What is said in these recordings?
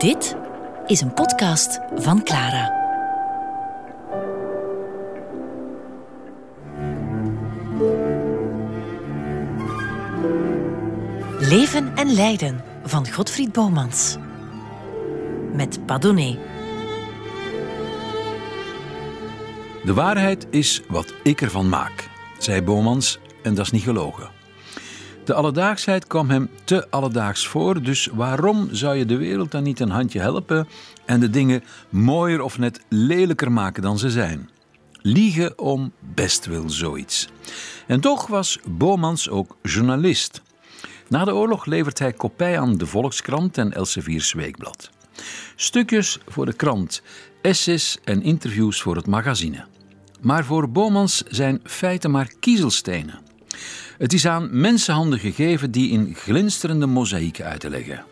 Dit is een podcast van Clara. Leven en lijden van Godfried Bomans. Met Padone. De waarheid is wat ik ervan maak, zei Bomans, en dat is niet gelogen. De alledaagsheid kwam hem te alledaags voor, dus waarom zou je de wereld dan niet een handje helpen en de dingen mooier of net lelijker maken dan ze zijn? Liegen om bestwil zoiets. En toch was Bomans ook journalist. Na de oorlog levert hij kopij aan de Volkskrant en Elsevier's Weekblad. Stukjes voor de krant, essays en interviews voor het magazine. Maar voor Bomans zijn feiten maar kiezelstenen. Het is aan mensenhanden gegeven die in glinsterende mozaïeken uit te leggen.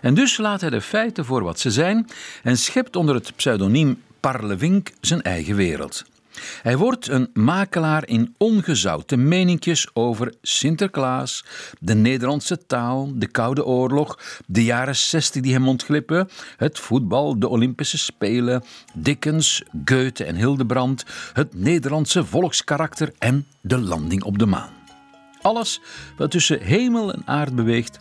En dus laat hij de feiten voor wat ze zijn en schept onder het pseudoniem Parlevink zijn eigen wereld. Hij wordt een makelaar in ongezouten meninkjes over Sinterklaas, de Nederlandse taal, de Koude Oorlog, de jaren 60 die hem ontglippen, het voetbal, de Olympische Spelen, Dickens, Goethe en Hildebrand, het Nederlandse volkskarakter en de landing op de maan. Alles wat tussen hemel en aard beweegt,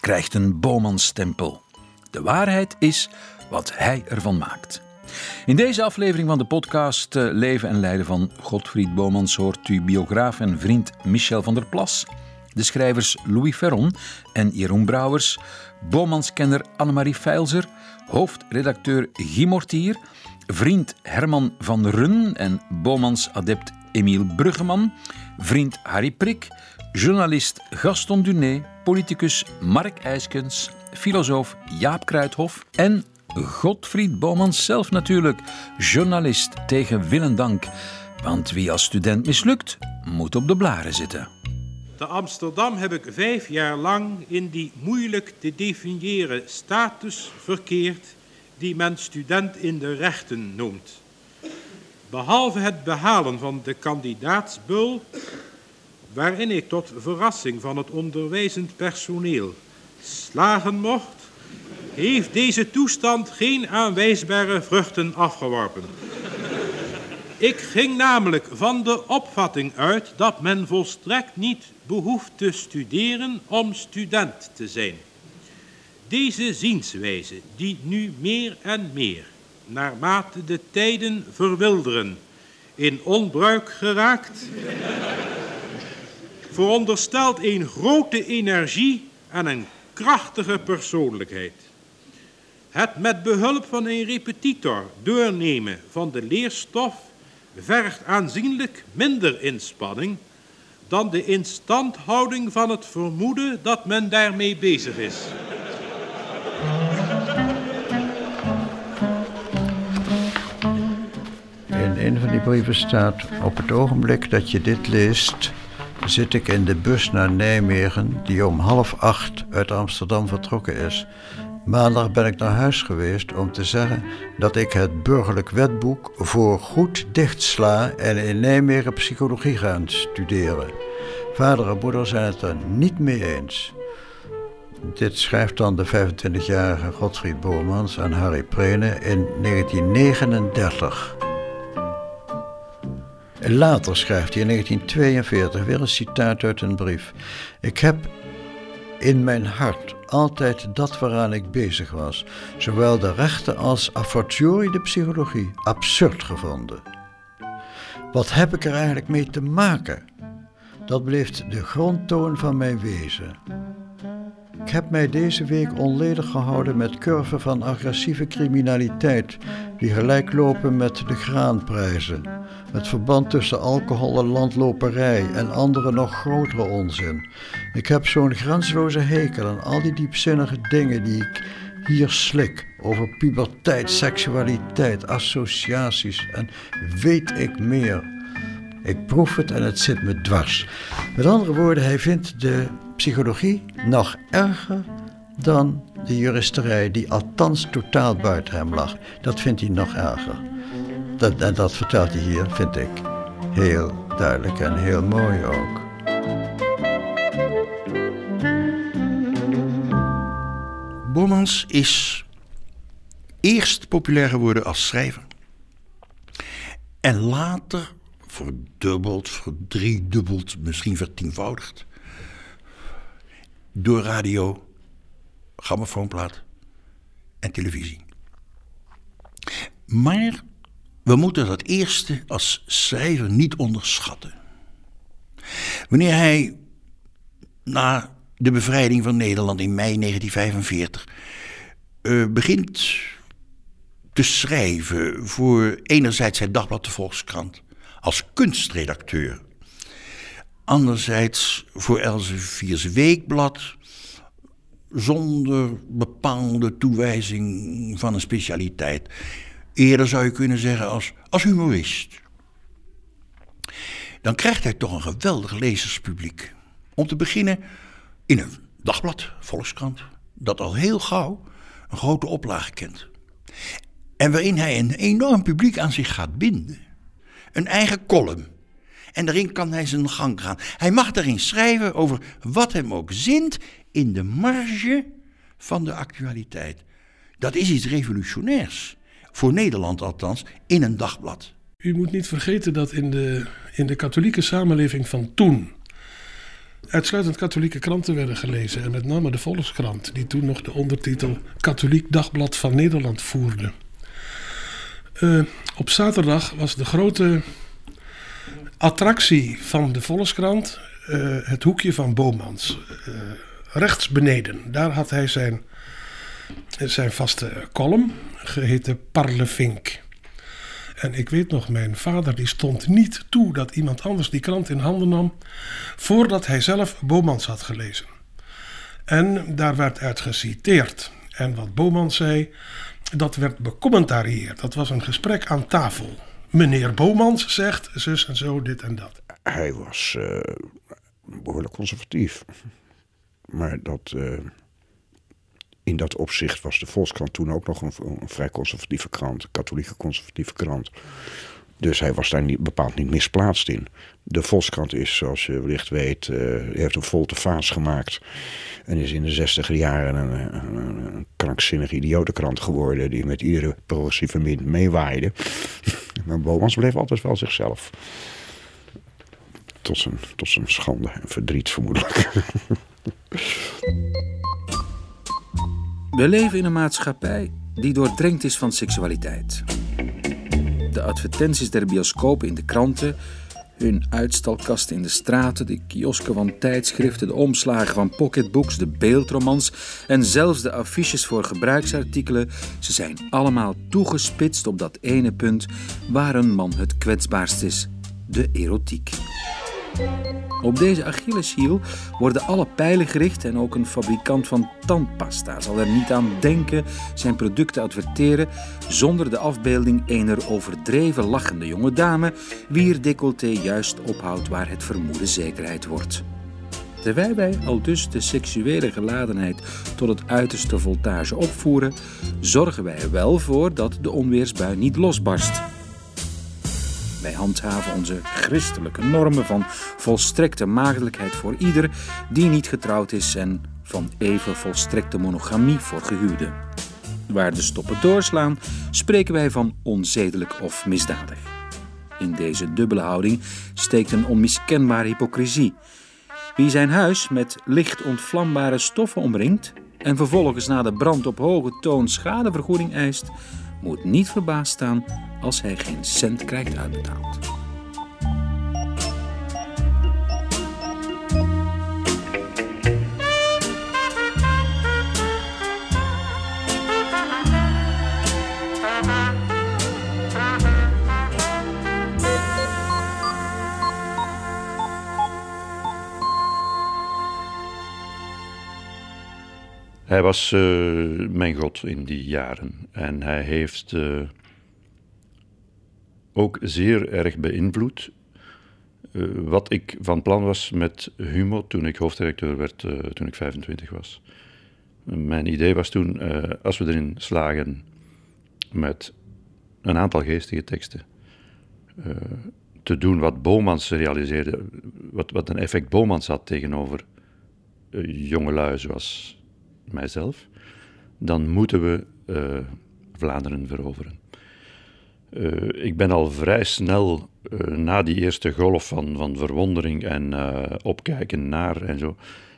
krijgt een Bomanstempel. De waarheid is wat hij ervan maakt. In deze aflevering van de podcast eh, Leven en Lijden van Godfried Bomans hoort u biograaf en vriend Michel van der Plas, de schrijvers Louis Ferron en Jeroen Brouwers, Bomanskenner Annemarie Feilzer, hoofdredacteur Guy Mortier, vriend Herman van Run en Bomans-adept Emiel Bruggeman, vriend Harry Prik, journalist Gaston Duné, politicus Mark IJskens, filosoof Jaap Kruithof en Godfried Bomans zelf natuurlijk, journalist tegen wil en dank. Want wie als student mislukt, moet op de blaren zitten. Te Amsterdam heb ik vijf jaar lang in die moeilijk te definiëren status verkeerd die men student in de rechten noemt. Behalve het behalen van de kandidaatsbul, waarin ik tot verrassing van het onderwijzend personeel slagen mocht, heeft deze toestand geen aanwijsbare vruchten afgeworpen. Ik ging namelijk van de opvatting uit dat men volstrekt niet behoeft te studeren om student te zijn. Deze zienswijze, die nu meer en meer, naarmate de tijden verwilderen, in onbruik geraakt, veronderstelt een grote energie en een krachtige persoonlijkheid. Het met behulp van een repetitor doornemen van de leerstof vergt aanzienlijk minder inspanning dan de instandhouding van het vermoeden dat men daarmee bezig is. In een van die brieven staat: Op het ogenblik dat je dit leest, zit ik in de bus naar Nijmegen, die om half acht uit Amsterdam vertrokken is. Maandag ben ik naar huis geweest om te zeggen dat ik het burgerlijk wetboek voor goed dichtsla en in Nijmegen psychologie ga studeren. Vader en moeder zijn het er niet mee eens. Dit schrijft dan de 25-jarige Godfried Bomans aan Harry Prene in 1939. Later schrijft hij in 1942 weer een citaat uit een brief. Ik heb in mijn hart altijd dat waaraan ik bezig was, zowel de rechten als a fortiori de psychologie, absurd gevonden. Wat heb ik er eigenlijk mee te maken? Dat bleef de grondtoon van mijn wezen. Ik heb mij deze week onledig gehouden met curven van agressieve criminaliteit die gelijk lopen met de graanprijzen. Het verband tussen alcohol en landloperij en andere nog grotere onzin. Ik heb zo'n grensloze hekel aan al die diepzinnige dingen die ik hier slik. Over puberteit, seksualiteit, associaties en weet ik meer. Ik proef het en het zit me dwars. Met andere woorden, hij vindt de psychologie nog erger dan de juristerij, die althans totaal buiten hem lag. Dat vindt hij nog erger. Dat, en dat vertelt hij hier, vind ik, heel duidelijk en heel mooi ook. Bomans is eerst populair geworden als schrijver. En later verdubbeld, verdriedubbeld, misschien vertienvoudigd. Door radio, grammofoonplaat en televisie. Maar we moeten dat eerste als schrijver niet onderschatten. Wanneer hij na de bevrijding van Nederland in mei 1945 uh, eh, begint te schrijven voor enerzijds het dagblad De Volkskrant als kunstredacteur, anderzijds voor Elsevier's Weekblad zonder bepaalde toewijzing van een specialiteit. Eerder zou je kunnen zeggen als, als humorist. Dan krijgt hij toch een geweldig lezerspubliek. Om te beginnen in een dagblad, Volkskrant, dat al heel gauw een grote oplage kent. En waarin hij een enorm publiek aan zich gaat binden. Een eigen column. En daarin kan hij zijn gang gaan. Hij mag daarin schrijven over wat hem ook zint in de marge van de actualiteit. Dat is iets revolutionairs. Voor Nederland althans, in een dagblad. U moet niet vergeten dat in de, in de katholieke samenleving van toen uitsluitend katholieke kranten werden gelezen. En met name de Volkskrant, die toen nog de ondertitel Katholiek Dagblad van Nederland voerde. Uh, op zaterdag was de grote attractie van de Volkskrant uh, het hoekje van Bomans. Uh, rechts beneden, daar had hij zijn, zijn vaste column, geheten Parlevink. En ik weet nog, mijn vader die stond niet toe dat iemand anders die krant in handen nam voordat hij zelf Bomans had gelezen. En daar werd uit geciteerd. En wat Bomans zei, dat werd becommentarieerd. Dat was een gesprek aan tafel. Meneer Bomans zegt zus en zo, dit en dat. Hij was uh, behoorlijk conservatief. Maar dat, uh, in dat opzicht was de Volkskrant toen ook nog een, een, vrij conservatieve krant, een katholieke conservatieve krant. Dus hij was daar niet, bepaald niet misplaatst in. De Volkskrant is, zoals je wellicht weet, uh, heeft een volte vaas gemaakt. En is in de zestiger jaren een, een, een idiotenkrant geworden. Die met iedere progressieve min meewaaide. maar Bomans bleef altijd wel zichzelf. Tot zijn, tot zijn schande en verdriet vermoedelijk. We leven in een maatschappij die doordrenkt is van seksualiteit. De advertenties der bioscopen in de kranten, hun uitstalkasten in de straten, de kiosken van tijdschriften, de omslagen van pocketbooks, de beeldromans en zelfs de affiches voor gebruiksartikelen, ze zijn allemaal toegespitst op dat ene punt waar een man het kwetsbaarst is: de erotiek. Op deze Achilleshiel worden alle pijlen gericht en ook een fabrikant van tandpasta zal er niet aan denken zijn product te adverteren zonder de afbeelding ener overdreven lachende jonge dame, wier decolleté juist ophoudt waar het vermoeden zekerheid wordt. Terwijl wij al dus de seksuele geladenheid tot het uiterste voltage opvoeren, zorgen wij er wel voor dat de onweersbui niet losbarst. Wij handhaven onze christelijke normen van volstrekte maagdelijkheid voor ieder die niet getrouwd is en van even volstrekte monogamie voor gehuwden. Waar de stoppen doorslaan, spreken wij van onzedelijk of misdadig. In deze dubbele houding steekt een onmiskenbare hypocrisie. Wie zijn huis met licht ontvlambare stoffen omringt en vervolgens na de brand op hoge toon schadevergoeding eist, moet niet verbaasd staan als hij geen cent krijgt uitbetaald. Hij was uh, mijn god in die jaren en hij heeft uh, ook zeer erg beïnvloed uh, wat ik van plan was met Humo toen ik hoofddirecteur werd, toen ik 25 was. Mijn idee was toen, als we erin slagen met een aantal geestige teksten te doen wat Bomans realiseerde, wat, wat een effect Bomans had tegenover jongelui zoals mijzelf, dan moeten we uh, Vlaanderen veroveren. Uh, ik ben al vrij snel uh, na die eerste golf van, van verwondering en opkijken naar en zo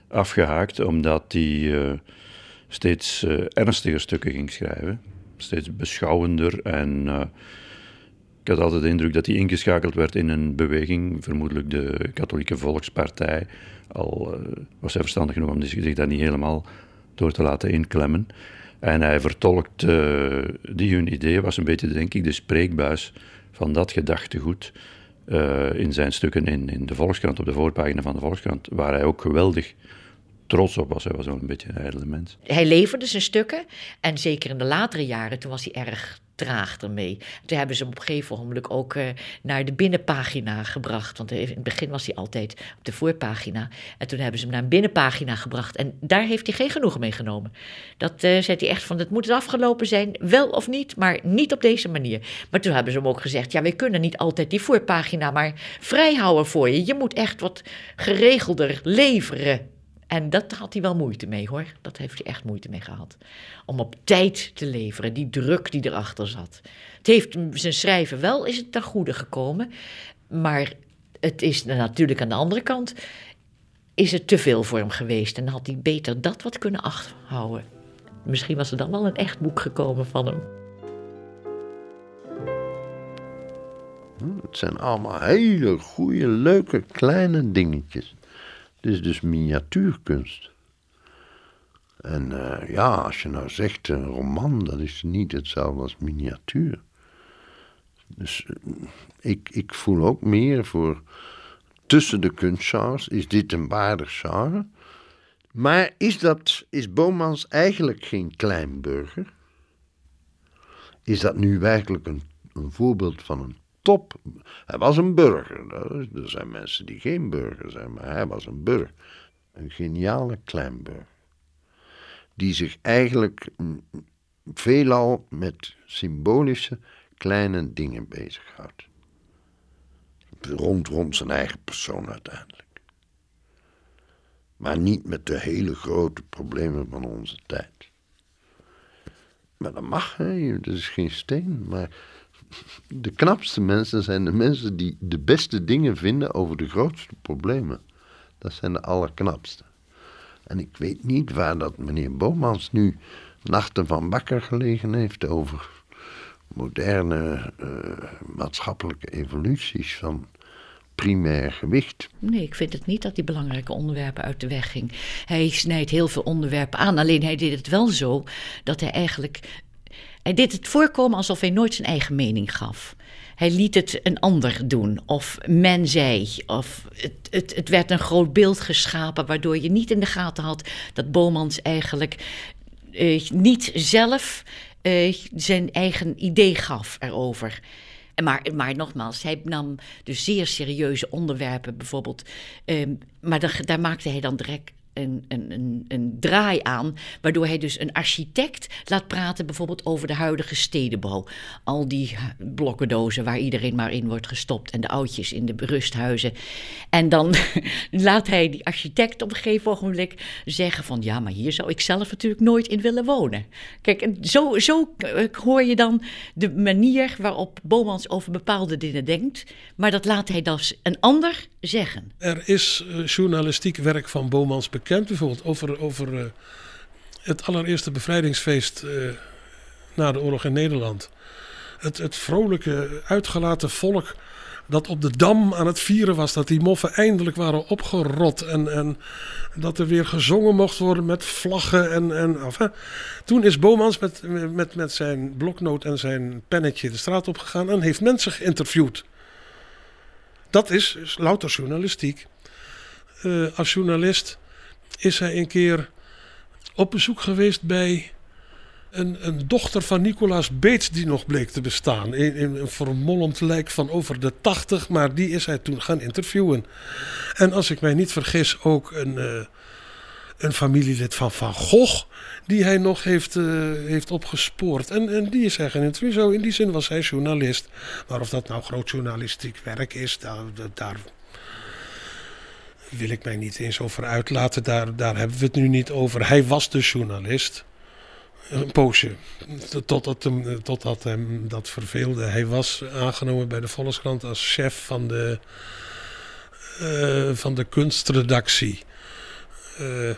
afgehaakt, omdat hij steeds ernstiger stukken ging schrijven, steeds beschouwender en ik had altijd de indruk dat hij ingeschakeld werd in een beweging, vermoedelijk de Katholieke Volkspartij. Al was hij verstandig genoeg om zich daar niet helemaal door te laten inklemmen. En hij vertolkt, uh, die hun idee was een beetje, denk ik, de spreekbuis van dat gedachtegoed uh, in zijn stukken in, in de Volkskrant, op de voorpagina van de Volkskrant, waar hij ook geweldig trots op was. Hij was ook een beetje een ijdele mens. Hij leverde zijn stukken en zeker in de latere jaren, toen was hij erg traag ermee. Toen hebben ze hem op een gegeven moment ook uh, naar de binnenpagina gebracht. Want in het begin was hij altijd op de voorpagina. En toen hebben ze hem naar een binnenpagina gebracht. En daar heeft hij geen genoegen mee genomen. Dat uh, zei hij echt van, het moet afgelopen zijn, wel of niet, maar niet op deze manier. Maar toen hebben ze hem ook gezegd, ja, wij kunnen niet altijd die voorpagina maar vrijhouden voor je. Je moet echt wat geregelder leveren. En dat had hij wel moeite mee hoor. Dat heeft hij echt moeite mee gehad. Om op tijd te leveren, die druk die erachter zat. Het heeft zijn schrijven wel, is het ten goede gekomen. Maar het is natuurlijk aan de andere kant, is het te veel voor hem geweest. En had hij beter dat wat kunnen afhouden. Misschien was er dan wel een echt boek gekomen van hem. Het zijn allemaal hele goede, leuke, kleine dingetjes. Het is dus miniatuurkunst. En uh, ja, als je nou zegt een roman, dat is niet hetzelfde als miniatuur. Dus uh, ik, ik voel ook meer voor tussen de kunstgenres. Is dit een waardig genre? Maar is, dat, is Bomans eigenlijk geen kleinburger? Is dat nu werkelijk een, een voorbeeld van een top. Hij was een burger. Er zijn mensen die geen burger zijn, maar hij was een burger. Een geniale kleinburger. Die zich eigenlijk veelal met symbolische kleine dingen bezighoudt. Rond, rond zijn eigen persoon uiteindelijk. Maar niet met de hele grote problemen van onze tijd. Maar dat mag, hè? dat is geen steen. Maar de knapste mensen zijn de mensen die de beste dingen vinden over de grootste problemen. Dat zijn de allerknapste. En ik weet niet waar dat meneer Bomans nu nachten van bakker gelegen heeft over moderne uh, maatschappelijke evoluties van primair gewicht. Nee, ik vind het niet dat hij belangrijke onderwerpen uit de weg ging. Hij snijdt heel veel onderwerpen aan, alleen hij deed het wel zo dat hij eigenlijk hij deed het voorkomen alsof hij nooit zijn eigen mening gaf. Hij liet het een ander doen, of men zei, of het, het, het werd een groot beeld geschapen, waardoor je niet in de gaten had dat Bomans eigenlijk eh, niet zelf eh, zijn eigen idee gaf erover. Maar, maar nogmaals, hij nam dus zeer serieuze onderwerpen, bijvoorbeeld. Eh, maar daar, daar maakte hij dan direct een, draai aan, waardoor hij dus een architect laat praten, bijvoorbeeld over de huidige stedenbouw. Al die blokkendozen waar iedereen maar in wordt gestopt en de oudjes in de rusthuizen. En dan laat hij die architect op een gegeven ogenblik zeggen van ja, maar hier zou ik zelf natuurlijk nooit in willen wonen. Kijk, zo, zo hoor je dan de manier waarop Bomans over bepaalde dingen denkt, maar dat laat hij dus een ander zeggen. Er is uh, journalistiek werk van Bomans bekend, bijvoorbeeld over, over uh, het allereerste bevrijdingsfeest uh, na de oorlog in Nederland. Het, het vrolijke, uitgelaten volk dat op de dam aan het vieren was. Dat die moffen eindelijk waren opgerot. En, en dat er weer gezongen mocht worden met vlaggen. En, en, enfin. Toen is Bomans met, met, met zijn bloknoot en zijn pennetje de straat opgegaan en heeft mensen geïnterviewd. Dat is, louter journalistiek. Uh, als journalist is hij een keer op bezoek geweest bij een, een dochter van Nicolaas Beets die nog bleek te bestaan. In, een vermolmd lijk van over de tachtig, maar die is hij toen gaan interviewen. En als ik mij niet vergis ook een, uh, een familielid van Van Gogh die hij nog heeft, uh, heeft opgespoord. En, en die is hij gaan interviewen. Zo in die zin was hij journalist. Maar of dat nou groot journalistiek werk is, daar, daar wil ik mij niet eens over uitlaten. Daar, daar hebben we het nu niet over. Hij was de journalist. Een poosje. Totdat hem, totdat hem dat verveelde. Hij was aangenomen bij de Volkskrant als chef van de, uh, van de kunstredactie. Uh,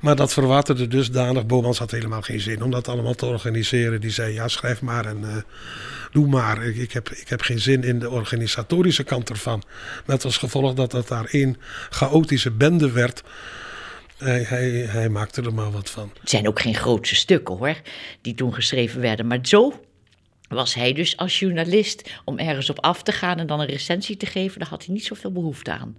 maar dat verwaterde dusdanig. Bomans had helemaal geen zin om dat allemaal te organiseren. Die zei: Ja, schrijf maar en uh, doe maar. Ik, ik, heb, ik heb geen zin in de organisatorische kant ervan. Met als gevolg dat dat daar één chaotische bende werd. Hij, hij, hij maakte er maar wat van. Het zijn ook geen grootse stukken hoor, die toen geschreven werden. Maar zo was hij dus als journalist om ergens op af te gaan en dan een recensie te geven, daar had hij niet zoveel behoefte aan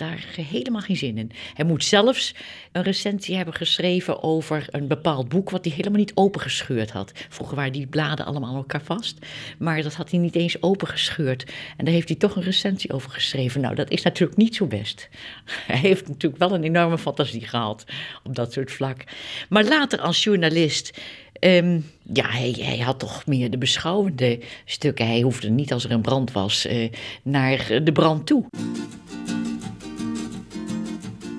daar helemaal geen zin in. Hij moet zelfs een recensie hebben geschreven over een bepaald boek wat hij helemaal niet opengescheurd had. Vroeger waren die bladen allemaal aan elkaar vast, maar dat had hij niet eens opengescheurd. En daar heeft hij toch een recensie over geschreven. Nou, dat is natuurlijk niet zo best. Hij heeft natuurlijk wel een enorme fantasie gehad op dat soort vlak. Maar later als journalist. Um, ja, hij, hij, had toch meer de beschouwende stukken. Hij hoefde niet als er een brand was uh, naar de brand toe.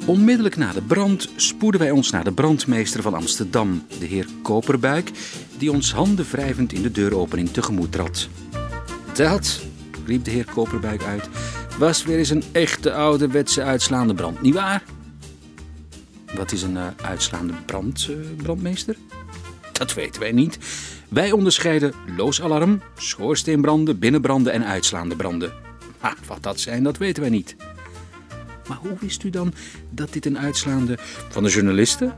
Onmiddellijk na de brand spoeden wij ons naar de brandmeester van Amsterdam, de heer Koperbuik, die ons handen wrijvend in de deuropening tegemoet trad. Dat, riep de heer Koperbuik uit, was weer eens een echte ouderwetse uitslaande brand, nietwaar? Wat is een uh, uitslaande brand, uh, brandmeester? Dat weten wij niet. Wij onderscheiden loosalarm, schoorsteenbranden, binnenbranden en uitslaande branden. Maar wat dat zijn, dat weten wij niet. Maar hoe wist u dan dat dit een uitslaande van de journalisten?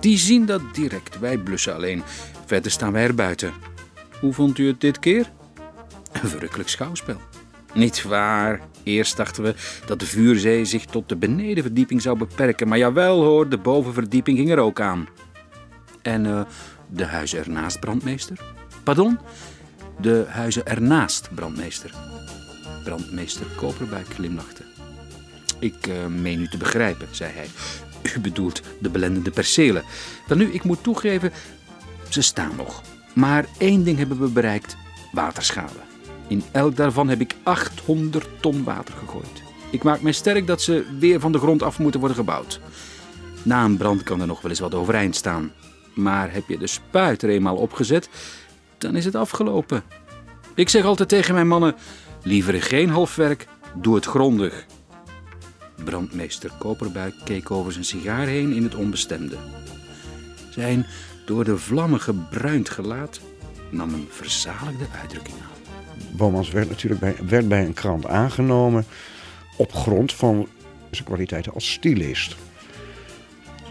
Die zien dat direct. Wij blussen alleen. Verder staan wij er buiten. Hoe vond u het dit keer? Een verrukkelijk schouwspel. Niet waar. Eerst dachten we dat de vuurzee zich tot de benedenverdieping zou beperken. Maar jawel hoor, de bovenverdieping ging er ook aan. En uh, de huizen ernaast, brandmeester? Pardon? De huizen ernaast, brandmeester. Brandmeester Koperbuik glimlachte. Ik uh, meen u te begrijpen, zei hij. U bedoelt de belendende percelen. Dan nu, ik moet toegeven, ze staan nog. Maar één ding hebben we bereikt: waterschade. In elk daarvan heb ik 800 ton water gegooid. Ik maak mij sterk dat ze weer van de grond af moeten worden gebouwd. Na een brand kan er nog wel eens wat overeind staan. Maar heb je de spuit er eenmaal opgezet, dan is het afgelopen. Ik zeg altijd tegen mijn mannen: liever geen halfwerk, doe het grondig. Brandmeester Koperbuik keek over zijn sigaar heen in het onbestemde. Zijn door de vlammen gebruind gelaat nam een verzaligde uitdrukking aan. Bomans werd natuurlijk bij, werd bij een krant aangenomen op grond van zijn kwaliteiten als stylist.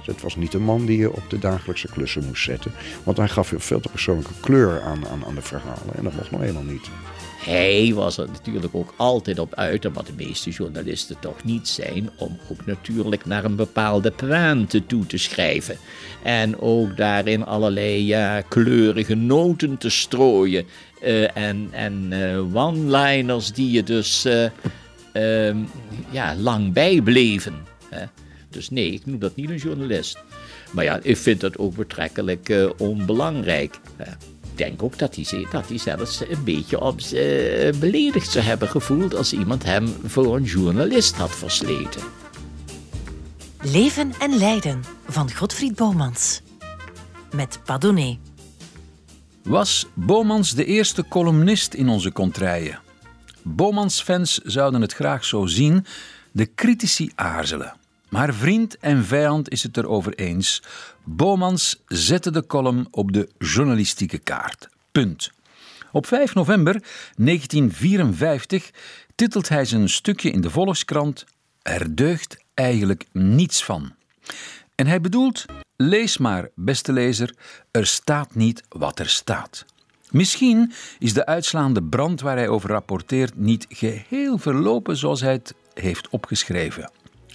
Het was niet een man die je op de dagelijkse klussen moest zetten. Want hij gaf veel te persoonlijke kleur aan, aan, aan de verhalen. En dat mocht nog helemaal niet. Hij was er natuurlijk ook altijd op uit, en wat de meeste journalisten toch niet zijn, om ook natuurlijk naar een bepaalde pointe toe te schrijven. En ook daarin allerlei ja, kleurige noten te strooien. Uh, en en uh, one-liners die je dus uh, ja, lang bijbleven. Hè? Dus nee, ik noem dat niet een journalist. Maar ja, ik vind dat ook betrekkelijk onbelangrijk. Hè? Denk ook dat hij, dat hij zelfs een beetje op, uh, beledigd zou hebben gevoeld als iemand hem voor een journalist had versleten. Leven en Lijden van Godfried Bomans. Met Padone. Was Bomans de eerste columnist in onze contraien? Bomans-fans zouden het graag zo zien, de critici aarzelen. Maar vriend en vijand is het erover eens. Bomans zette de column op de journalistieke kaart. Punt. Op 5 november 1954 titelt hij zijn stukje in de Volkskrant Er deugt eigenlijk niets van. En hij bedoelt: lees maar, beste lezer, er staat niet wat er staat. Misschien is de uitslaande brand waar hij over rapporteert niet geheel verlopen zoals hij het heeft opgeschreven.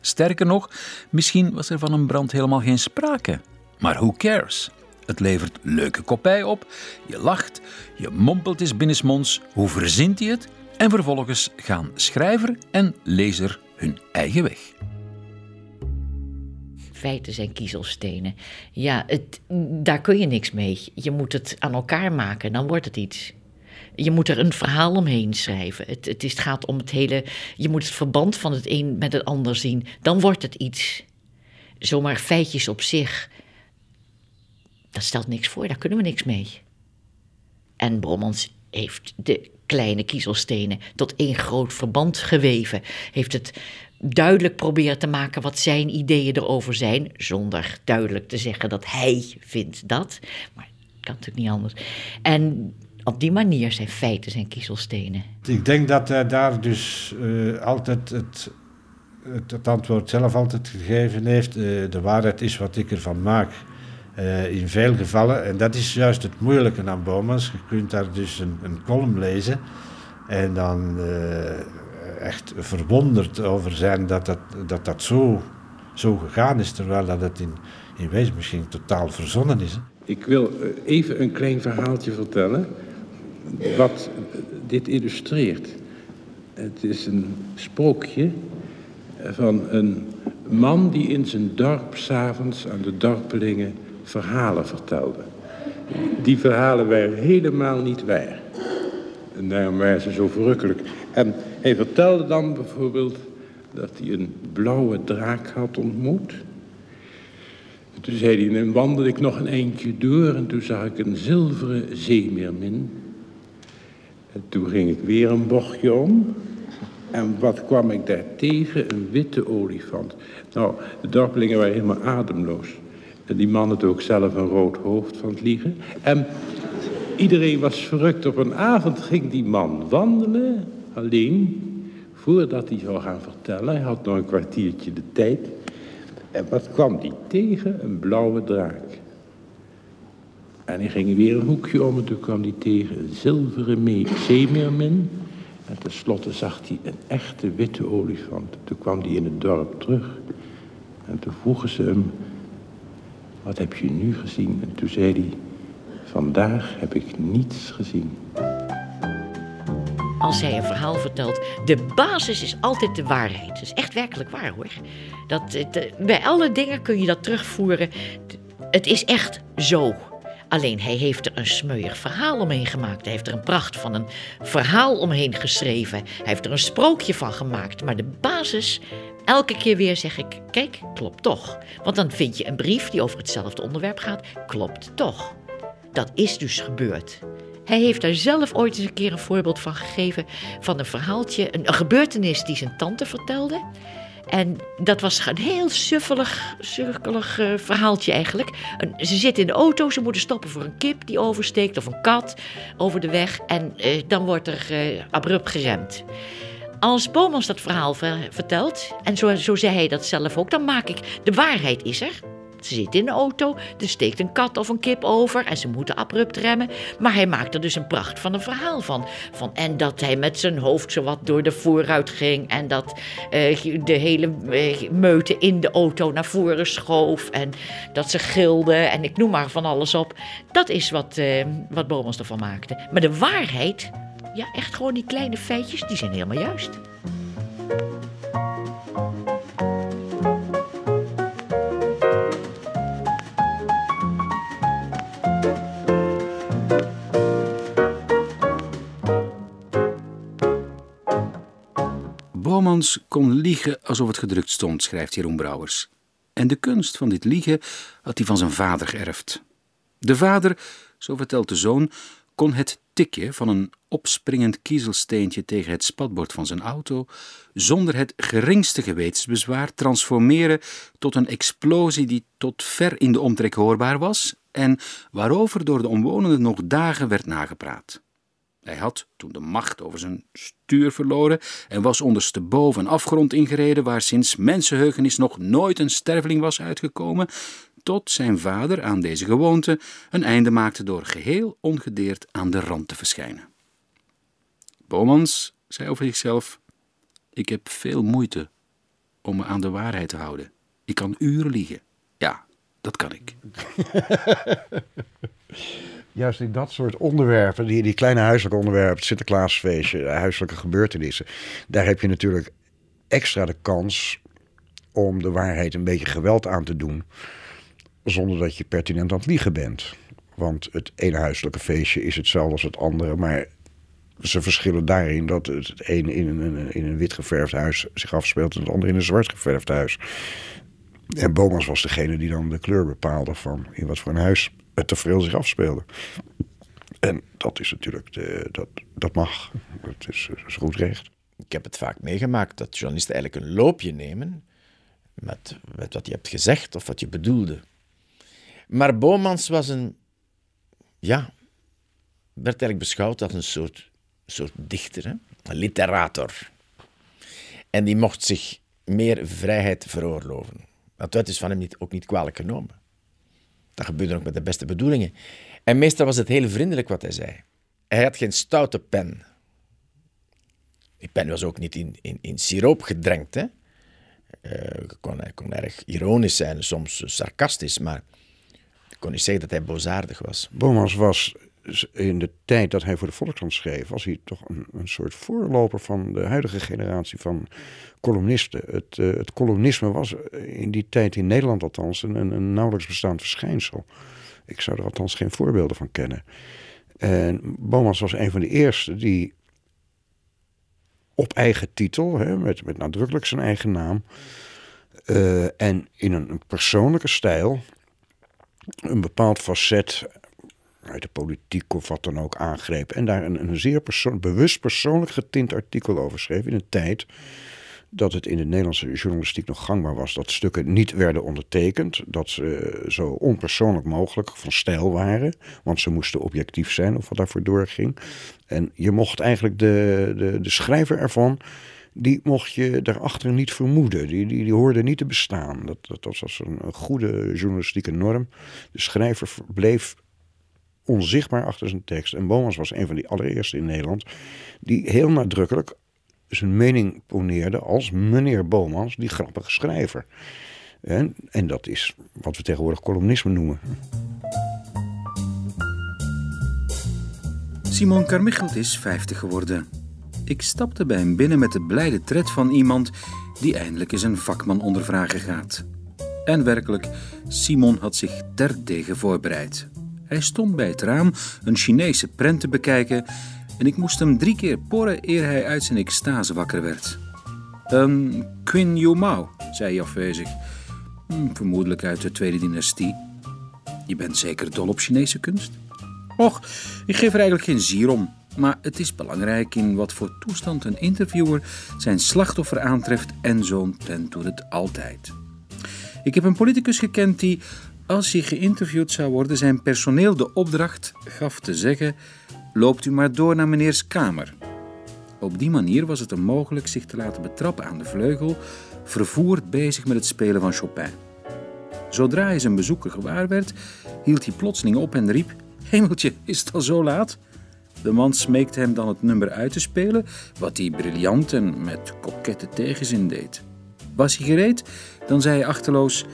Sterker nog, misschien was er van een brand helemaal geen sprake. Maar who cares? Het levert leuke kopij op, je lacht, je mompelt eens binnensmonds hoe verzint hij het en vervolgens gaan schrijver en lezer hun eigen weg. Feiten zijn kiezelstenen. Ja, het, daar kun je niks mee. Je moet het aan elkaar maken, dan wordt het iets. Je moet er een verhaal omheen schrijven. Het, het, is, gaat om het hele. Je moet het verband van het een met het ander zien. Dan wordt het iets. Zomaar feitjes op zich. dat stelt niks voor, daar kunnen we niks mee. En Bommans heeft de kleine kiezelstenen tot één groot verband geweven. Heeft het duidelijk proberen te maken wat zijn ideeën erover zijn, zonder duidelijk te zeggen dat hij vindt dat. Maar het kan natuurlijk niet anders. En op die manier zijn feiten zijn kiezelstenen. Ik denk dat hij daar dus uh, altijd het, het, het, antwoord zelf altijd gegeven heeft. Uh, de waarheid is wat ik ervan maak. Uh, in veel gevallen, en dat is juist het moeilijke aan Bomans. Je kunt daar dus een, een column lezen en dan echt verwonderd over zijn dat dat, dat, dat zo, zo gegaan is, terwijl dat het in, in wezen misschien totaal verzonnen is. Ik wil even een klein verhaaltje vertellen wat dit illustreert. Het is een sprookje van een man die in zijn dorp s'avonds aan de dorpelingen verhalen vertelde. Die verhalen waren helemaal niet waar. En daarom waren ze zo verrukkelijk. En hij vertelde dan bijvoorbeeld dat hij een blauwe draak had ontmoet. toen zei hij, dan wandelde ik nog een eindje door en toen zag ik een zilveren zeemeermin. En toen ging ik weer een bochtje om. En wat kwam ik daar tegen? Een witte olifant. Nou, de dorpelingen waren helemaal ademloos. En die man had ook zelf een rood hoofd van het liegen. En iedereen was verrukt. Op een avond ging die man wandelen, alleen, voordat hij zou gaan vertellen. Hij had nog een kwartiertje de tijd. En wat kwam die tegen? Een blauwe draak. En hij ging weer een hoekje om en toen kwam hij tegen een zilveren zeemeermin. En tenslotte zag hij een echte witte olifant. Toen kwam hij in het dorp terug. En toen vroegen ze hem, wat heb je nu gezien? En toen zei hij, vandaag heb ik niets gezien. Als hij een verhaal vertelt, de basis is altijd de waarheid. Dat is echt werkelijk waar hoor. Dat, de, bij alle dingen kun je dat terugvoeren. Het is echt zo. Alleen hij heeft er een smeuig verhaal omheen gemaakt. Hij heeft er een pracht van een verhaal omheen geschreven. Hij heeft er een sprookje van gemaakt. Maar de basis, elke keer weer zeg ik: kijk, klopt toch. Want dan vind je een brief die over hetzelfde onderwerp gaat. Klopt toch. Dat is dus gebeurd. Hij heeft daar zelf ooit eens een keer een voorbeeld van gegeven van een verhaaltje, een, gebeurtenis die zijn tante vertelde. En dat was een heel suffelig, sukkelig uh, verhaaltje eigenlijk. ze zitten in de auto, ze moeten stoppen voor een kip die oversteekt of een kat over de weg. En uh, dan wordt er uh, abrupt geremd. Als Bomans dat verhaal vertelt, en zo, zo zei hij dat zelf ook, dan maak ik de waarheid is er. Ze zit in de auto, er steekt een kat of een kip over en ze moeten abrupt remmen. Maar hij maakt er dus een pracht van een verhaal van. van en dat hij met zijn hoofd zo wat door de vooruit ging. En dat uh, de hele uh, meute in de auto naar voren schoof. En dat ze gilden en ik noem maar van alles op. Dat is wat, uh, wat Bomans ervan maakte. Maar de waarheid, ja echt gewoon die kleine feitjes, die zijn helemaal juist. Kon liegen alsof het gedrukt stond, schrijft Jeroen Brouwers. En de kunst van dit liegen had hij van zijn vader geërfd. De vader, zo vertelt de zoon, kon het tikje van een opspringend kiezelsteentje tegen het spatbord van zijn auto zonder het geringste gewetensbezwaar transformeren tot een explosie die tot ver in de omtrek hoorbaar was en waarover door de omwonenden nog dagen werd nagepraat. Hij had toen de macht over zijn stuur verloren en was ondersteboven een afgrond ingereden waar sinds mensenheugenis nog nooit een sterveling was uitgekomen, tot zijn vader aan deze gewoonte een einde maakte door geheel ongedeerd aan de rand te verschijnen. Bomans zei over zichzelf: Ik heb veel moeite om me aan de waarheid te houden. Ik kan uren liegen. Ja, dat kan ik. juist in dat soort onderwerpen, die, die kleine huiselijke onderwerpen, het Sinterklaasfeestje, huiselijke gebeurtenissen, daar heb je natuurlijk extra de kans om de waarheid een beetje geweld aan te doen, zonder dat je pertinent aan het liegen bent. Want het ene huiselijke feestje is hetzelfde als het andere, maar ze verschillen daarin dat het ene in een, in een wit geverfd huis zich afspeelt en het andere in een zwart geverfd huis. En Bomas was degene die dan de kleur bepaalde van in wat voor een huis het tafereel zich afspeelde. En dat is natuurlijk, de, dat, dat mag. Dat is, dat is goed recht. Ik heb het vaak meegemaakt dat journalisten eigenlijk een loopje nemen met, met wat je hebt gezegd of wat je bedoelde. Maar Bomans was een, ja, werd eigenlijk beschouwd als een soort, soort dichter, hè? een literator. En die mocht zich meer vrijheid veroorloven. Dat is van hem niet, ook niet kwalijk genomen. Dat gebeurde ook met de beste bedoelingen. En meestal was het heel vriendelijk wat hij zei. Hij had geen stoute pen. Die pen was ook niet in, in, in siroop gedrenkt. Hè? Uh, kon, hij kon erg ironisch zijn, soms sarcastisch, maar kon niet zeggen dat hij boosaardig was. Bomans was in de tijd dat hij voor de Volkskrant schreef, was hij toch een, een soort voorloper van de huidige generatie van columnisten. Het, uh, het columnisme was in die tijd in Nederland althans een, een nauwelijks bestaand verschijnsel. Ik zou er althans geen voorbeelden van kennen. En Bomans was een van de eerste die op eigen titel, hè, met, met nadrukkelijk zijn eigen naam, uh, en in een, persoonlijke stijl een bepaald facet uit de politiek of wat dan ook aangreep. En daar een, een zeer persoon, bewust persoonlijk getint artikel over schreef in een tijd dat het in de Nederlandse journalistiek nog gangbaar was dat stukken niet werden ondertekend, dat ze zo onpersoonlijk mogelijk van stijl waren, want ze moesten objectief zijn of wat daarvoor doorging. En je mocht eigenlijk de, de, de schrijver ervan, die mocht je daarachter niet vermoeden. Die, die, die hoorde niet te bestaan. Dat, dat was een, een goede journalistieke norm. De schrijver bleef onzichtbaar achter zijn tekst. En Bomans was een van die allereerste in Nederland die heel nadrukkelijk zijn mening poneerde als meneer Bomans, die grappige schrijver. En, en dat is wat we tegenwoordig columnisme noemen. Simon Carmichelt is 50 geworden. Ik stapte bij hem binnen met de blijde tred van iemand die eindelijk eens een vakman ondervragen gaat. En werkelijk, Simon had zich terdege voorbereid. Hij stond bij het raam een Chinese prent te bekijken en ik moest hem drie keer porren eer hij uit zijn extase wakker werd. Een Qin Yu Mao, zei hij afwezig. Hm, vermoedelijk uit de tweede dynastie. Je bent zeker dol op Chinese kunst? Och, ik geef er eigenlijk geen zier om. Maar het is belangrijk in wat voor toestand een interviewer zijn slachtoffer aantreft en zo'n tent doet het altijd. Ik heb een politicus gekend die, als hij geïnterviewd zou worden, zijn personeel de opdracht gaf te zeggen: loopt u maar door naar meneers kamer. Op die manier was het hem mogelijk zich te laten betrappen aan de vleugel, vervoerd bezig met het spelen van Chopin. Zodra hij zijn bezoeker gewaar werd, hield hij plotseling op en riep: Hemeltje, is het al zo laat? De man smeekte hem dan het nummer uit te spelen, wat hij briljant en met kokette tegenzin deed. Was hij gereed, dan zei hij achterloos: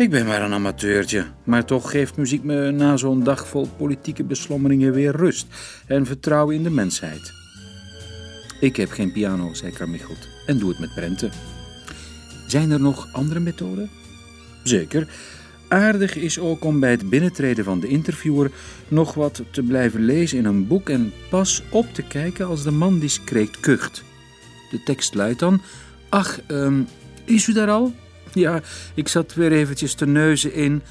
Ik ben maar een amateurtje, maar toch geeft muziek me na zo'n dag vol politieke beslommeringen weer rust en vertrouwen in de mensheid. Ik heb geen piano, zei Carmichelt, en doe het met prenten. Zijn er nog andere methoden? Zeker. Aardig is ook om bij het binnentreden van de interviewer nog wat te blijven lezen in een boek en pas op te kijken als de man discreet kucht. De tekst luidt dan: Ach, um, is u daar al? Ja, ik zat weer eventjes te neuzen in.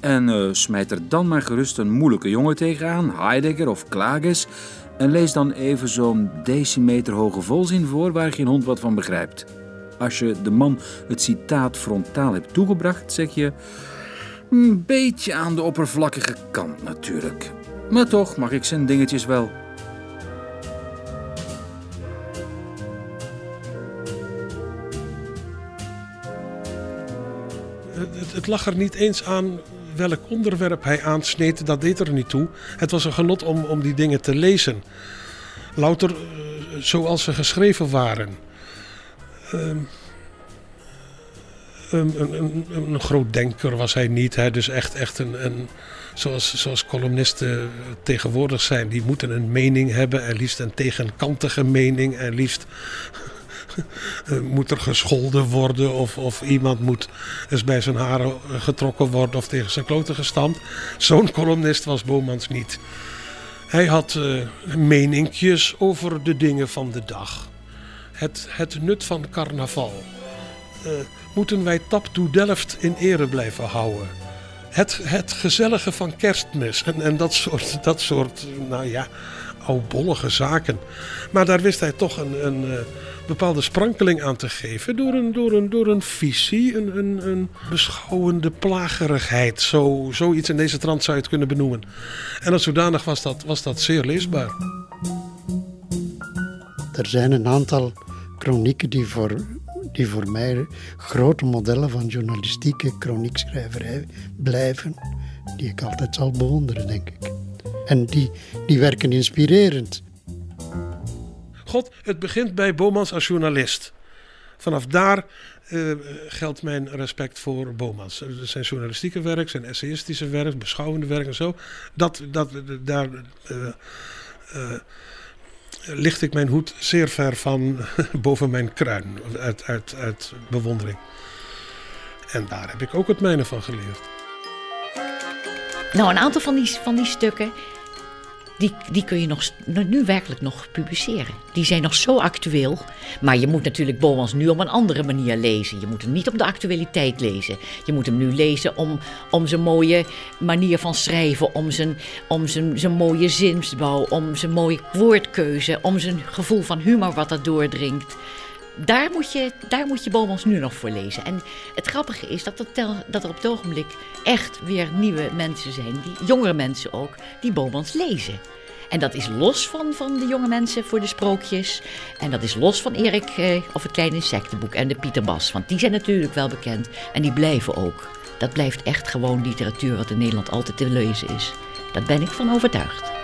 En uh, smijt er dan maar gerust een moeilijke jongen tegenaan, Heidegger of Klages. En lees dan even zo'n decimeter hoge volzin voor waar geen hond wat van begrijpt. Als je de man het citaat frontaal hebt toegebracht, zeg je. Een beetje aan de oppervlakkige kant natuurlijk. Maar toch mag ik zijn dingetjes wel. Het, lag er niet eens aan welk onderwerp hij aansneed, dat deed er niet toe. Het was een genot om, om die dingen te lezen. Louter uh, zoals ze geschreven waren. Uh, een, een, een, groot denker was hij niet. Hè? Dus echt, echt een, een, zoals, zoals columnisten tegenwoordig zijn. Die moeten een mening hebben. En liefst een tegenkantige mening. En liefst moet er gescholden worden. Of, of iemand moet eens bij zijn haren getrokken worden. Of tegen zijn kloten gestampt. Zo'n columnist was Bomans niet. Hij had uh, meninkjes over de dingen van de dag. Het, het nut van carnaval. Moeten wij Tap to Delft in ere blijven houden. het, het gezellige van kerstmis en, en dat, soort, dat soort, nou ja, oudbollige zaken. Maar daar wist hij toch een, een bepaalde sprankeling aan te geven door een, door een, door een visie, een, een, een beschouwende plagerigheid. Zo, zoiets in deze trant zou je het kunnen benoemen. En als zodanig was dat, was dat zeer leesbaar. Er zijn een aantal chronieken die voor, die voor mij grote modellen van journalistieke chroniekschrijverij blijven. Die ik altijd zal bewonderen, denk ik. En die, die werken inspirerend. God, het begint bij Bomans als journalist. Vanaf daar uh, geldt mijn respect voor Bomans. Zijn journalistieke werk, zijn essayistische werk, beschouwende werk en zo. Dat, dat, daar uh, licht ik mijn hoed zeer ver van boven mijn kruin. Uit, uit, uit bewondering. En daar heb ik ook het mijne van geleerd. Nou, een aantal van die, van die stukken die, die kun je nog, nu werkelijk nog publiceren. Die zijn nog zo actueel. Maar je moet natuurlijk Bomans nu op een andere manier lezen. Je moet hem niet op de actualiteit lezen. Je moet hem nu lezen om, om zijn mooie manier van schrijven, om zijn, om zijn, zijn mooie zinsbouw, om zijn mooie woordkeuze, om zijn gevoel van humor wat dat doordringt. Daar moet, je, daar moet je Bomans nu nog voor lezen. En het grappige is dat dat er op het ogenblik echt weer nieuwe mensen zijn, die, jongere mensen ook, die Bomans lezen. En dat is los van, van de jonge mensen voor de sprookjes. En dat is los van Erik eh, of het kleine insectenboek en de Pieter Bas. Want die zijn natuurlijk wel bekend en die blijven ook. Dat blijft echt gewoon literatuur wat in Nederland altijd te lezen is. Daar ben ik van overtuigd.